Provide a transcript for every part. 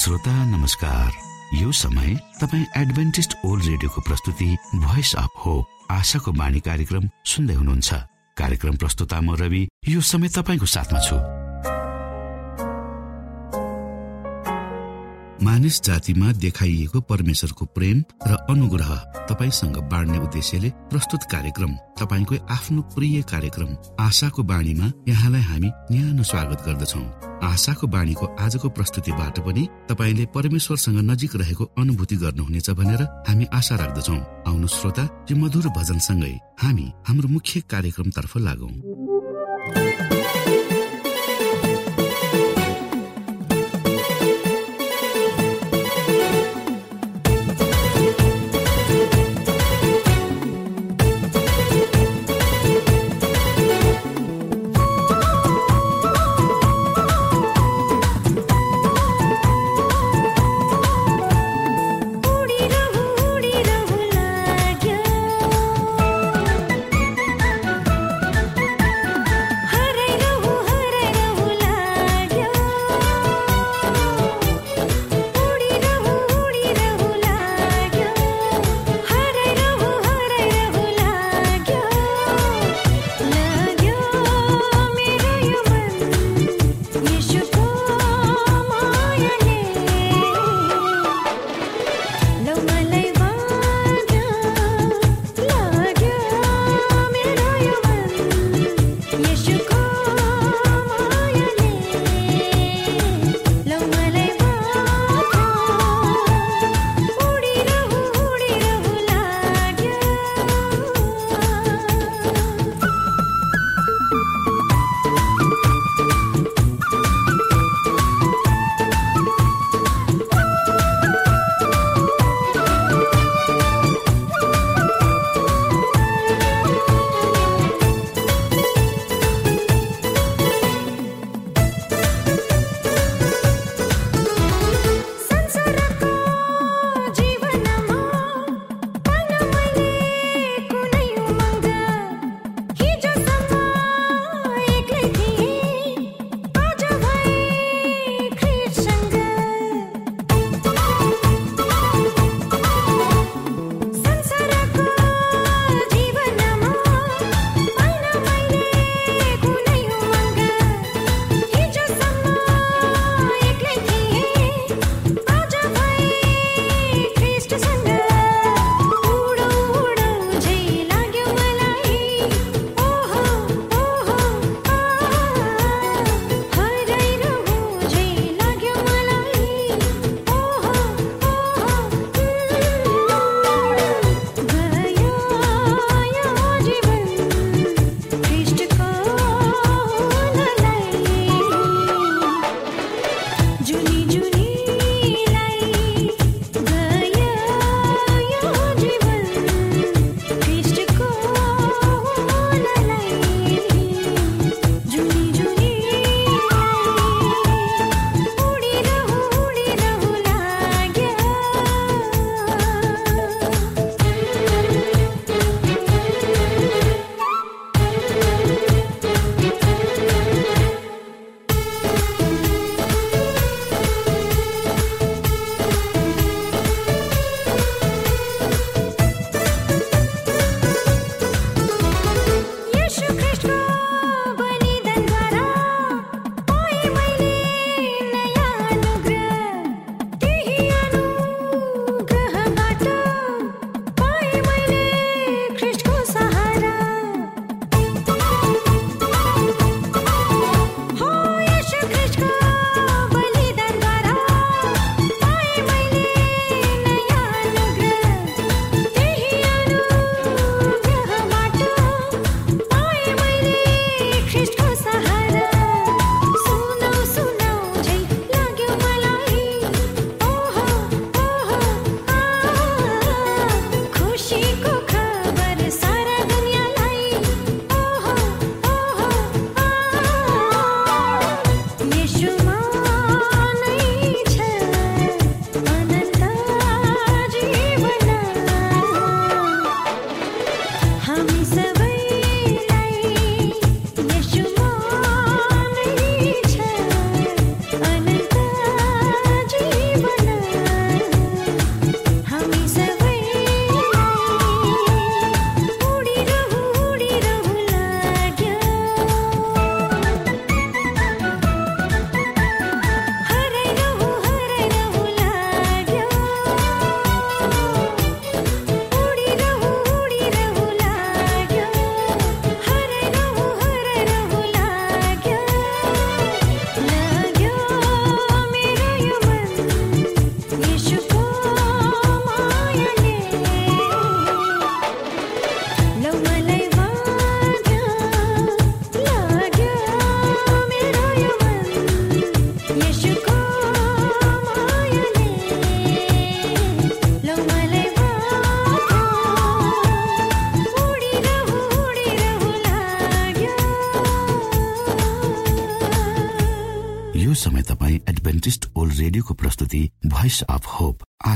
श्रोता नमस्कार। यो समय तपाईँ एडभेन्टिस्ट ओल्ड रेडियोको प्रस्तुति भोइस अफ होप आशाको बाणी कार्यक्रम सुन्दै हुनुहुन्छ। कार्यक्रम प्रस्तुता म रवि। यो समय तपाईँको साथमा छु। मानिस जातिमा देखाइएको परमेश्वरको प्रेम र अनुग्रह तपाईँसँग बाँड्ने उद्देश्यले प्रस्तुत कार्यक्रम तपाईँको आफ्नो प्रिय कार्यक्रम आशाको बाणीमा यहाँलाई हामी न्यानो स्वागत गर्दछौ। आशाको बाणीको आजको प्रस्तुतिबाट पनि तपाईँले परमेश्वरसँग नजिक रहेको अनुभूति गर्नुहुनेछ भनेर हामी आशा राख्दछौ। आउनु श्रोता यो मधुर भजनसँगै हामी हाम्रो मुख्य कार्यक्रमतर्फ लागौं।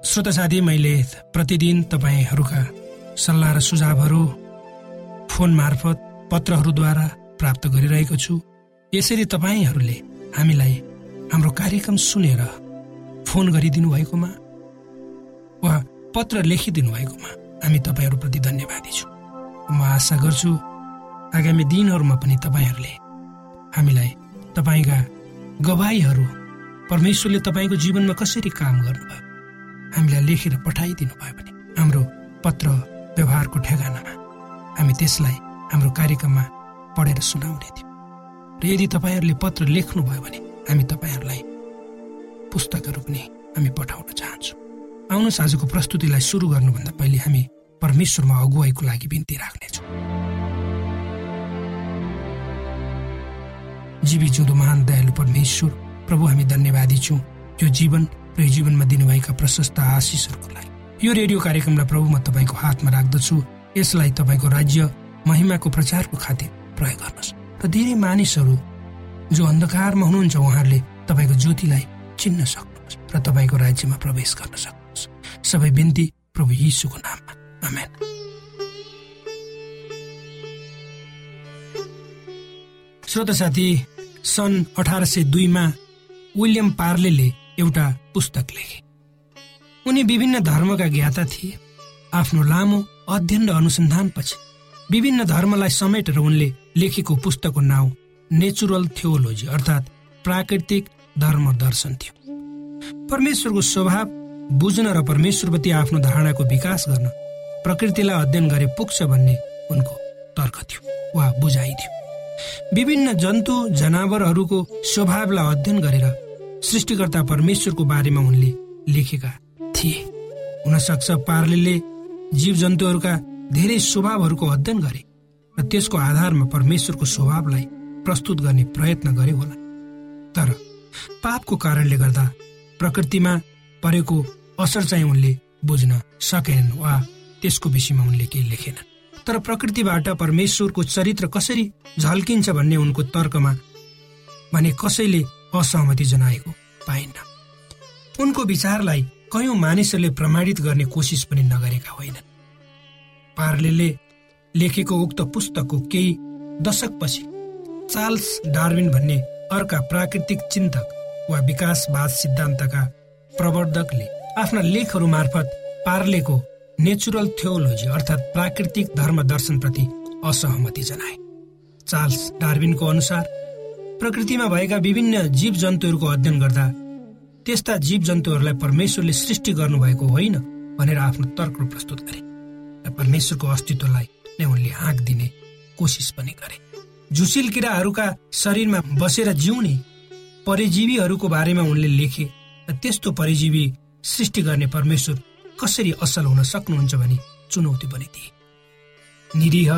श्रोता साथी मैले प्रतिदिन तपाईँहरूका सल्लाह र सुझावहरू फोन मार्फत पत्रहरूद्वारा प्राप्त गरिरहेको छु। यसरी तपाईँहरूले हामीलाई हाम्रो कार्यक्रम सुनेर फोन गरिदिनु भएकोमा वा पत्र लेखिदिनु भएकोमा हामी तपाईँहरूप्रति धन्यवादी छु। म आशा गर्छु आगामी दिनहरूमा पनि तपाईँहरूले हामीलाई तपाईँका गवाईहरू परमेश्वरले तपाईँको जीवनमा कसरी काम गर्नुभयो हामीलाई लेखेर पठाइदिनु भयो भने हाम्रो पत्र व्यवहारको ठेगानामा हामी त्यसलाई हाम्रो कार्यक्रममा पढेर सुनाउने थियौँ। र यदि तपाईँहरूले पत्र लेख्नुभयो भने हामी तपाईँहरूलाई पुस्तकहरू पनि हामी पठाउन चाहन्छौँ। आउनुहोस् आजको प्रस्तुतिलाई सुरु गर्नुभन्दा पहिले हामी परमेश्वरमा अगुवाईको लागि बिन्ती राख्नेछौँ। जीवी जिउँदो महान दयालु परमेश्वर प्रभु हामी धन्यवादी छौँ। यो जीवन यो जीवनमा दिनुभएका प्रशस्त आशिषहरूको लागि। यो रेडियो कार्यक्रमलाई प्रभु म तपाईँको हातमा राख्दछु। यसलाई तपाईँको राज्य महिमाको प्रचारको खातिर प्रयोग गर्नुहोस्। र धेरै मानिसहरू जो अन्धकारमा हुनुहुन्छ उहाँहरूले तपाईँको ज्योतिलाई चिन्न सक्नुहोस् र तपाईँको राज्यमा प्रवेश गर्न सक्नुहोस्। सबै बिन्ती प्रभु यीशुको नाममा। आमेन। श्रोत साथी सन् अठार सय दुईमा विलियम पार्लेले एउटा पुस्तक लेखे। उनी विभिन्न धर्मका ज्ञाता थिए। आफ्नो लामो अध्ययन र अनुसन्धानपछि विभिन्न धर्मलाई समेटेर उनले लेखेको पुस्तकको नाउँ नेचुरल थियोलोजी अर्थात् प्राकृतिक धर्म दर्शन थियो। परमेश्वरको स्वभाव बुझ्न र परमेश्वरप्रति आफ्नो धारणाको विकास गर्न प्रकृतिलाई अध्ययन गरे पुग्छ भन्ने उनको तर्क थियो वा बुझाइ थियो। विभिन्न जन्तु जनावरहरूको स्वभावलाई अध्ययन गरेर सृष्टिकर्ता परमेश्वरको बारेमा उनले लेखेका थिए। हुन सक्छ पार्ले जीव जन्तुहरूका धेरै स्वभावहरूको अध्ययन गरे र त्यसको आधारमा परमेश्वरको स्वभावलाई प्रस्तुत गर्ने प्रयत्न गरे होला। तर पापको कारणले गर्दा प्रकृतिमा परेको असर चाहिँ उनले बुझ्न सकेनन् वा त्यसको विषयमा उनले केही लेखेनन्। तर प्रकृतिबाट परमेश्वरको चरित्र कसरी झल्किन्छ भन्ने उनको तर्कमा भने कसैले असहमति जनाएको पाइन्न। उनको विचारलाई कयौं मानिसहरूले प्रमाणित गर्ने कोसिस पनि नगरेका होइनन्। पार्ले लेखेको उक्त पुस्तकको केही दशकपछि चार्ल्स डार्विन भन्ने अर्का प्राकृतिक चिन्तक वा विकासवाद सिद्धान्तका प्रवर्धकले आफ्ना लेखहरू मार्फत पार्लेको नेचुरल थियोलोजी अर्थात् प्राकृतिक धर्म दर्शनप्रति असहमति जनाए। चार्ल्स डार्विनको अनुसार प्रकृतिमा भएका विभिन्न जीव जन्तुहरूको अध्ययन गर्दा त्यस्ता जीव जन्तुहरूलाई परमेश्वरले सृष्टि गर्नुभएको होइन भनेर आफ्नो तर्क प्रस्तुत गरे र परमेश्वरको अस्तित्वलाई नै उनले हाँक दिने कोसिस पनि गरे। झुसिल किराहरूका शरीरमा बसेर जिउने परिजीवीहरूको बारेमा उनले लेखे र त्यस्तो परिजीवी सृष्टि गर्ने परमेश्वर कसरी असल हुन सक्नुहुन्छ भनी चुनौती पनि दिए। निरीह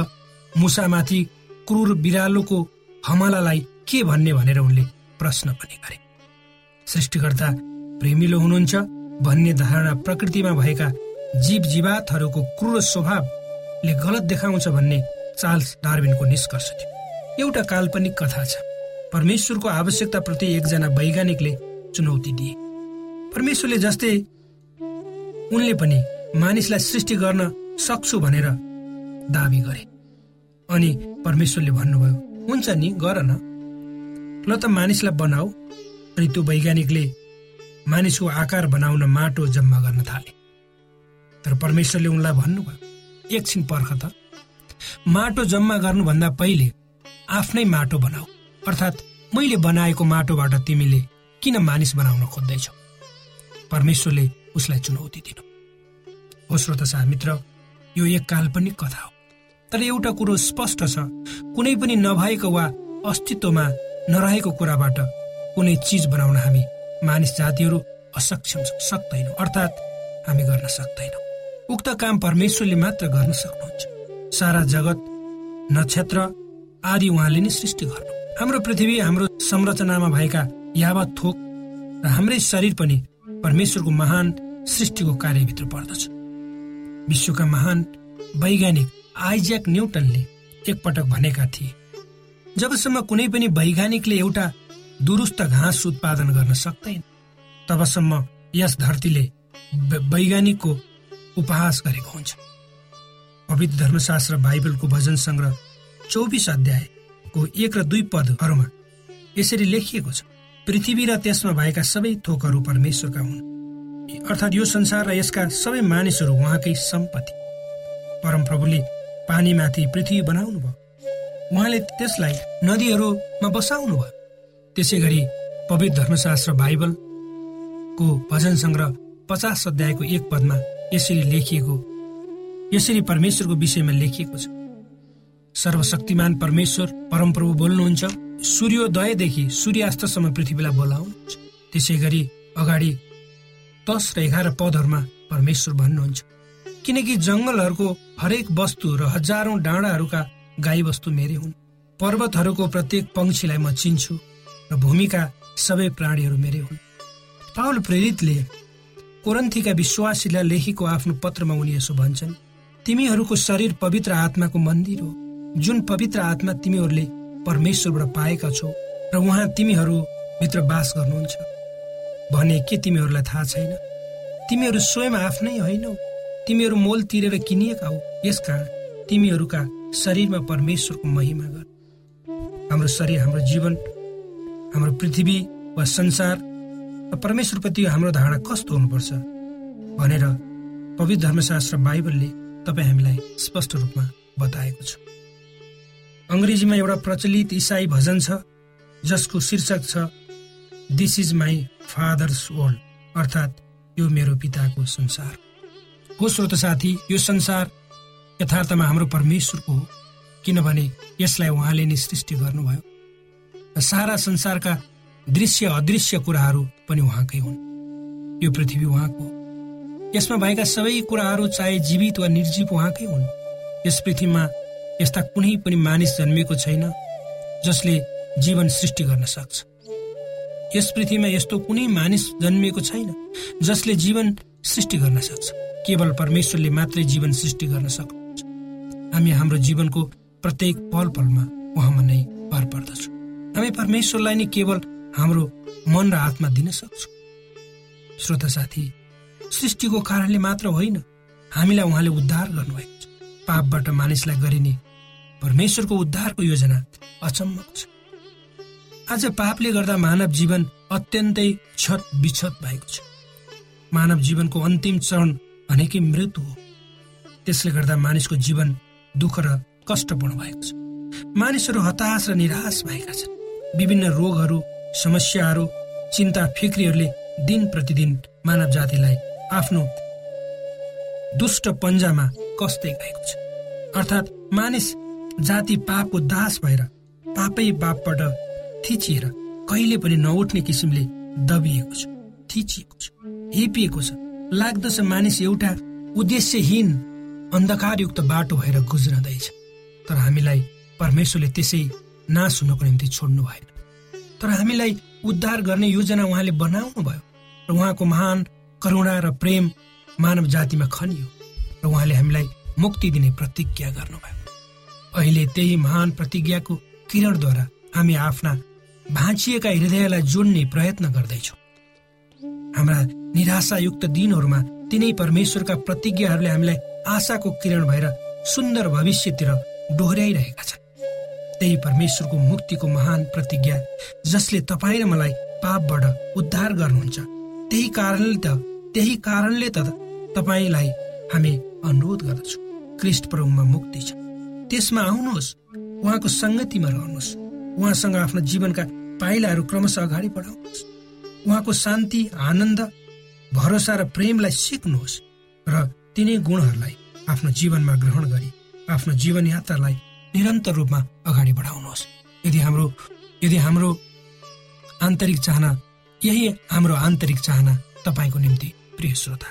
मुसामाथि क्रूर बिरालोको हमलालाई के भन्ने भनेर उनले प्रश्न पनि गरे। सृष्टिकर्ता प्रेमिलो हुनुहुन्छ भन्ने धारणा प्रकृतिमा भएका जीव जीवातहरूको क्रूर स्वभावले गलत देखाउँछ भन्ने चार्ल्स डार्विनको निष्कर्ष थियो। एउटा काल्पनिक कथा छ। परमेश्वरको आवश्यकताप्रति एकजना वैज्ञानिकले चुनौती दिए। परमेश्वरले जस्तै उनले पनि मानिसलाई सृष्टि गर्न सक्छु भनेर दावी गरे। अनि परमेश्वरले भन्नुभयो हुन्छ नि गर न। ल त मानिसलाई बनाऊ अनि त्यो वैज्ञानिकले मानिसको आकार बनाउन माटो जम्मा गर्न थाले। तर परमेश्वरले उनलाई भन्नुभयो एकछिन पर्ख त। माटो जम्मा गर्नुभन्दा पहिले आफ्नै माटो बनाऊ। अर्थात् मैले बनाएको माटोबाट तिमीले किन मानिस बनाउन खोज्दैछौ? परमेश्वरले उसलाई चुनौती दिनु। हो श्रोत शाह मित्र यो एक काल्पनिक कथा हो। तर एउटा कुरो स्पष्ट छ। कुनै पनि नभएको वा अस्तित्वमा नरहेको कुराबाट कुनै चिज बनाउन हामी मानिस जातिहरू असक्षम सक्दैनौँ। अर्थात् हामी गर्न सक्दैनौँ। उक्त काम परमेश्वरले मात्र गर्न सक्नुहुन्छ। सारा जगत नक्षत्र आदि उहाँले नै सृष्टि गर्नु। हाम्रो पृथ्वी हाम्रो संरचनामा भएका यावत थोक र हाम्रै शरीर पनि परमेश्वरको महान सृष्टिको कार्यभित्र पर्दछ। विश्वका महान वैज्ञानिक आइज्याक न्युटनले एकपटक भनेका थिए जबसम्म कुनै पनि वैज्ञानिकले एउटा दुरुस्त घाँस उत्पादन गर्न सक्दैन तबसम्म यस धरतीले वैज्ञानिकको उपहास गरेको हुन्छ। पवित्र धर्मशास्त्र बाइबलको भजन सङ्ग्रह चौबिस अध्यायको एक र दुई पदहरूमा यसरी लेखिएको छ पृथ्वी र त्यसमा भएका सबै थोकहरू परमेश्वरका हुन्। अर्थात् यो संसार र यसका सबै मानिसहरू उहाँकै सम्पत्ति। परमप्रभुले पानीमाथि पृथ्वी बनाउनु भयो उहाँले त्यसलाई नदीहरूमा बसाउनु भयो। त्यसै गरी पवित्र धर्मशास्त्र बाइबलको भजन सङ्ग्रह पचास अध्यायको एक पदमा यसरी लेखिएको यसरी परमेश्वरको विषयमा लेखिएको छ। सर्वशक्तिमान परमेश्वर परमप्रभु बोल्नुहुन्छ सूर्योदयदेखि सूर्यास्तसम्म पृथ्वीलाई बोलाउनुहुन्छ। त्यसै गरी अगाडि दस र एघार पदहरूमा परमेश्वर भन्नुहुन्छ। किनकि जङ्गलहरूको हरेक वस्तु र हजारौं डाँडाहरूका गाई वस्तु मेरै हुन्। पर्वतहरूको प्रत्येक पंक्षीलाई म चिन्छु र भूमिका सबै प्राणीहरू मेरै हुन्। पावल प्रेरितले कोरन्थीका विश्वासीलाई लेखेको आफ्नो पत्रमा उनी यसो भन्छन् तिमीहरूको शरीर पवित्र आत्माको मन्दिर हो। जुन पवित्र आत्मा तिमीहरूले परमेश्वरबाट पाएका छौ र उहाँ तिमीहरूभित्र बास गर्नुहुन्छ। भने के तिमीहरूलाई थाहा छैन? तिमीहरू स्वयं आफ्नै होइनौ। तिमीहरू मोल तिरेर किनिएका हो। यसकारण तिमीहरूका शरीरमा परमेश्वरको महिमा गर। हाम्रो शरीर हाम्रो जीवन हाम्रो पृथ्वी वा संसार परमेश्वरप्रति हाम्रो धारणा कस्तो हुनुपर्छ भनेर पवित्र धर्मशास्त्र बाइबलले तपाईँ हामीलाई स्पष्ट रूपमा बताएको छ। अङ्ग्रेजीमा एउटा प्रचलित इसाई भजन छ जसको शीर्षक छ this is my father's world अर्थात् यो मेरो पिताको संसार। हो श्रोत साथी यो संसार यथार्थमा हाम्रो परमेश्वरको हो। किनभने यसलाई उहाँले नै सृष्टि गर्नुभयो। सारा संसारका दृश्य अदृश्य कुराहरू पनि उहाँकै हुन्। यो पृथ्वी उहाँको यसमा भएका सबै कुराहरू चाहे जीवित वा निर्जीव उहाँकै हुन्। यस पृथ्वीमा यस्ता कुनै पनि मानिस जन्मिएको छैन जसले जीवन सृष्टि गर्न सक्छ। यस पृथ्वीमा यस्तो कुनै मानिस जन्मिएको छैन जसले जीवन सृष्टि गर्न सक्छ। केवल परमेश्वरले मात्रै जीवन सृष्टि गर्न सक्नुहुन्छ हामी हाम्रो जीवनको प्रत्येक पल पलमा उहाँमा नै भर पर्दछौँ। हामी परमेश्वरलाई नै केवल हाम्रो मन र आत्मा दिन सक्छौँ। श्रोता साथी सृष्टिको कारणले मात्र होइन हामीलाई उहाँले उद्धार गर्नुभएको छ। पापबाट मानिसलाई गरिने परमेश्वरको उद्धारको योजना अचम्मको छ। आज पापले गर्दा मानव जीवन अत्यन्तै छत विछत भएको छ। मानव जीवनको अन्तिम चरण भनेकै मृत्यु हो। त्यसले गर्दा मानिसको जीवन दुःख र कष्टपूर्ण भएको छ। मानिसहरू हताश र निराश भएका छन्। विभिन्न रोगहरू समस्याहरू चिन्ता फिक्रीहरूले दिन प्रतिदिन मानव जातिलाई आफ्नो दुष्ट पन्जामा कस्दै गएको छ। अर्थात् मानिस जाति पापको दास भएर पापै पापबाट थिचिएर कहिले पनि नउठ्ने किसिमले दबिएको छ थिचिएको छ हेपिएको छ। लाग्दछ मानिस एउटा उद्देश्यहीन अन्धकारयुक्त बाटो भएर गुज्रदैछ। तर हामीलाई परमेश्वरले त्यसै नाश हुनको निम्ति छोड्नु भएन। तर हामीलाई उद्धार गर्ने योजना उहाँले बनाउनु भयो र उहाँको महान करुणा र प्रेम मानव जातिमा खनियो र उहाँले हामीलाई मुक्ति दिने प्रतिज्ञा गर्नुभयो। अहिले त्यही महान प्रतिज्ञाको किरणद्वारा हामी आफ्ना भाँचिएका हृदयलाई जोड्ने प्रयत्न गर्दैछौँ। हाम्रा निराशायुक्त दिनहरूमा तिनै परमेश्वरका प्रतिज्ञाहरूले हामीलाई आशाको किरण भएर सुन्दर भविष्यतिर डोहोऱ्याइरहेका छन्। त्यही परमेश्वरको मुक्तिको महान प्रतिज्ञा जसले तपाईँ र मलाई पापबाट उद्धार गर्नुहुन्छ। त्यही कारणले त त्यही कारणले त तपाईँलाई हामी अनुरोध गर्दछौँ। क्रिस्ट प्रभुमा मुक्ति छ। त्यसमा आउनुहोस् उहाँको सङ्गतिमा रहनुहोस्। उहाँसँग आफ्नो जीवनका पाइलाहरू क्रमशः अगाडि बढाउनुहोस्। उहाँको शान्ति आनन्द भरोसा र प्रेमलाई सिक्नुहोस् र तिनै गुणहरूलाई आफ्नो जीवनमा ग्रहण गरी आफ्नो जीवन यात्रालाई निरन्तर रूपमा अगाडि बढाउनुहोस्। यदि हाम्रो यदि हाम्रो आन्तरिक चाहना यही हाम्रो आन्तरिक चाहना तपाईँको निम्ति प्रिय श्रोता।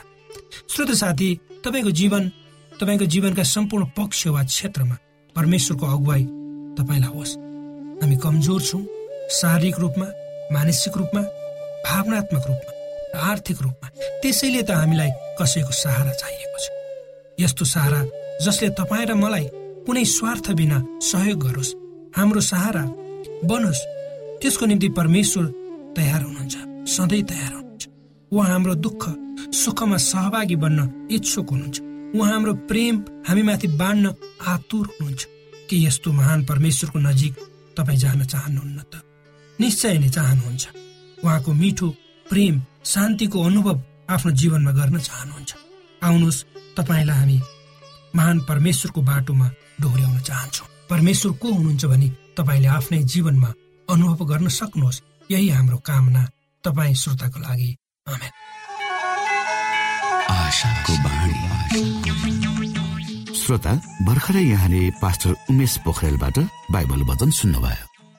श्रोता साथी तपाईँको जीवन तपाईँको जीवनका सम्पूर्ण पक्ष वा क्षेत्रमा परमेश्वरको अगुवाई तपाईँलाई होस्। हामी कमजोर छौँ शारीरिक रूपमा मानसिक रूपमा भावनात्मक रूपमा। आर्थिक रूपमा। त्यसैले त हामीलाई कसैको सहारा चाहिएको छ। यस्तो सहारा जसले तपाईँ र मलाई कुनै स्वार्थ बिना सहयोग गरोस् हाम्रो सहारा बनोस् त्यसको निम्ति परमेश्वर तयार हुनुहुन्छ सधैँ तयार हुनुहुन्छ। उहाँ हाम्रो दुःख सुखमा सहभागी बन्न इच्छुक हुनुहुन्छ। उहाँ हाम्रो प्रेम हामीमाथि बाँड्न आतुर हुनुहुन्छ। के यस्तो महान परमेश्वरको नजिक तपाईँ जान चाहनुहुन्न त? निश्चय नै चाहनुहुन्छ। उहाँको मिठो प्रेम शान्तिको अनुभव आफ्नो जीवनमा गर्न चाहनुहुन्छ। आउनुहोस् तपाईँलाई हामी महान परमेश्वरको बाटोमा डोहोऱ्याउन चाहन्छौँ। परमेश्वर को हुनुहुन्छ भने तपाईँले आफ्नै जीवनमा अनुभव गर्न सक्नुहोस्। यही हाम्रो कामना। तपाईँ श्रोताको लागि। श्रोता भर्खरै यहाँले पास्टर उमेश पोखरेलबाट बाइबल वचन सुन्नुभयो।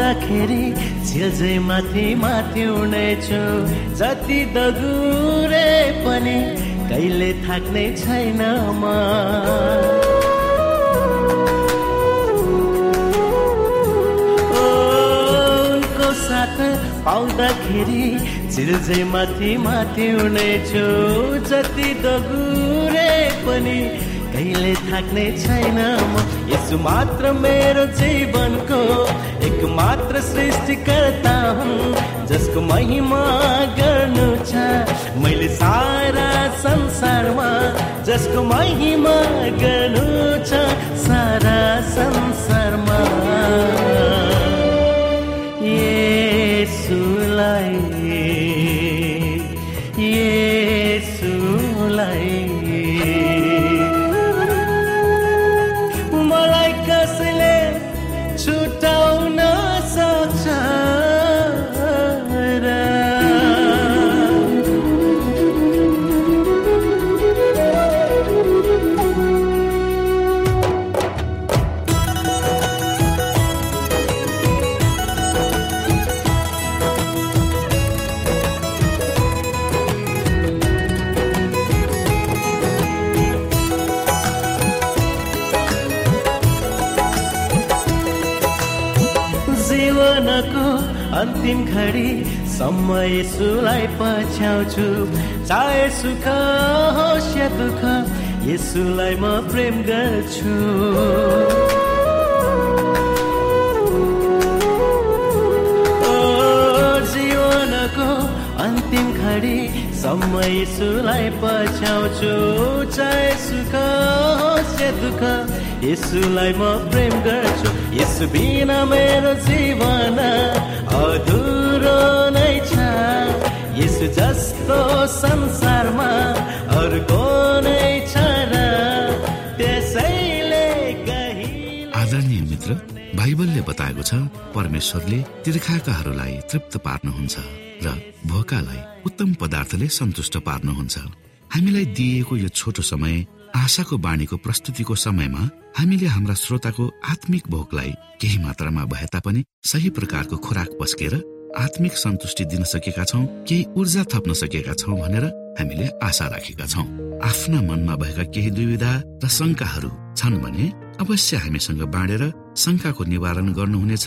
पाउँदाखेरि झिल्झै माथि माथि उड्नेछु। जति दगुरे पनि कहिले थाक्ने छैन म। साथ पाउँदाखेरि चिल्झै माथि माथि हुनेछु जति दगुरे पनि कहिले थाक्ने छैन म। यसो मात्र मेरो जीवनको एक मात्र सृष्टिकर्ता हुन् जसको महिमा गर्नु छ। मैले सारा संसारमा जसको महिमा गर्नु छ सारा संसारमा। अन्तिम समय यसुलाई पछ्याउँछु। चाहे सुख होस् या दुःख यसुलाई म प्रेम गर्छु। जीवनको अन्तिम घडी समय यसुलाई पछ्याउँछु। चाहे सुख होस् या दुःख यसुलाई म प्रेम गर्छु। यसु बिना मेरो जीवन अधुरो नै छ। यसु जस्तो संसारमा अर्को नै छ र त्यसैले आदरणीय मित्र बाइबलले बताएको छ परमेश्वरले तिर्खाकाहरूलाई तृप्त पार्नुहुन्छ र भोकालाई उत्तम पदार्थले सन्तुष्ट पार्नुहुन्छ। हामीलाई दिइएको यो छोटो समय आशाको बाणीको प्रस्तुतिको समयमा हामीले हाम्रा श्रोताको आत्मिक भोकलाई केही मात्रामा भए तापनि सही प्रकारको खोराक पस्केर आत्मिक सन्तुष्टि दिन सकेका छौँ केही ऊर्जा थप्न सकेका छौँ भनेर हामीले आशा राखेका छौँ। आफ्ना मनमा भएका केही दुविधा र शङ्काहरू छन् भने अवश्य हामीसँग बाँडेर शङ्काको निवारण गर्नुहुनेछ।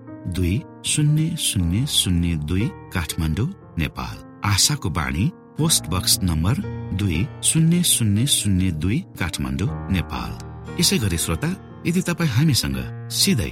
दुई शून्य शून्य शून्य दुई काठमाडौँ नेपाल। आशाको बाणी पोस्ट बक्स नम्बर दुई शून्य शून्य शून्य दुई काठमाडौँ नेपाल। यसै गरी श्रोता यदि तपाईँ हामीसँग सिधै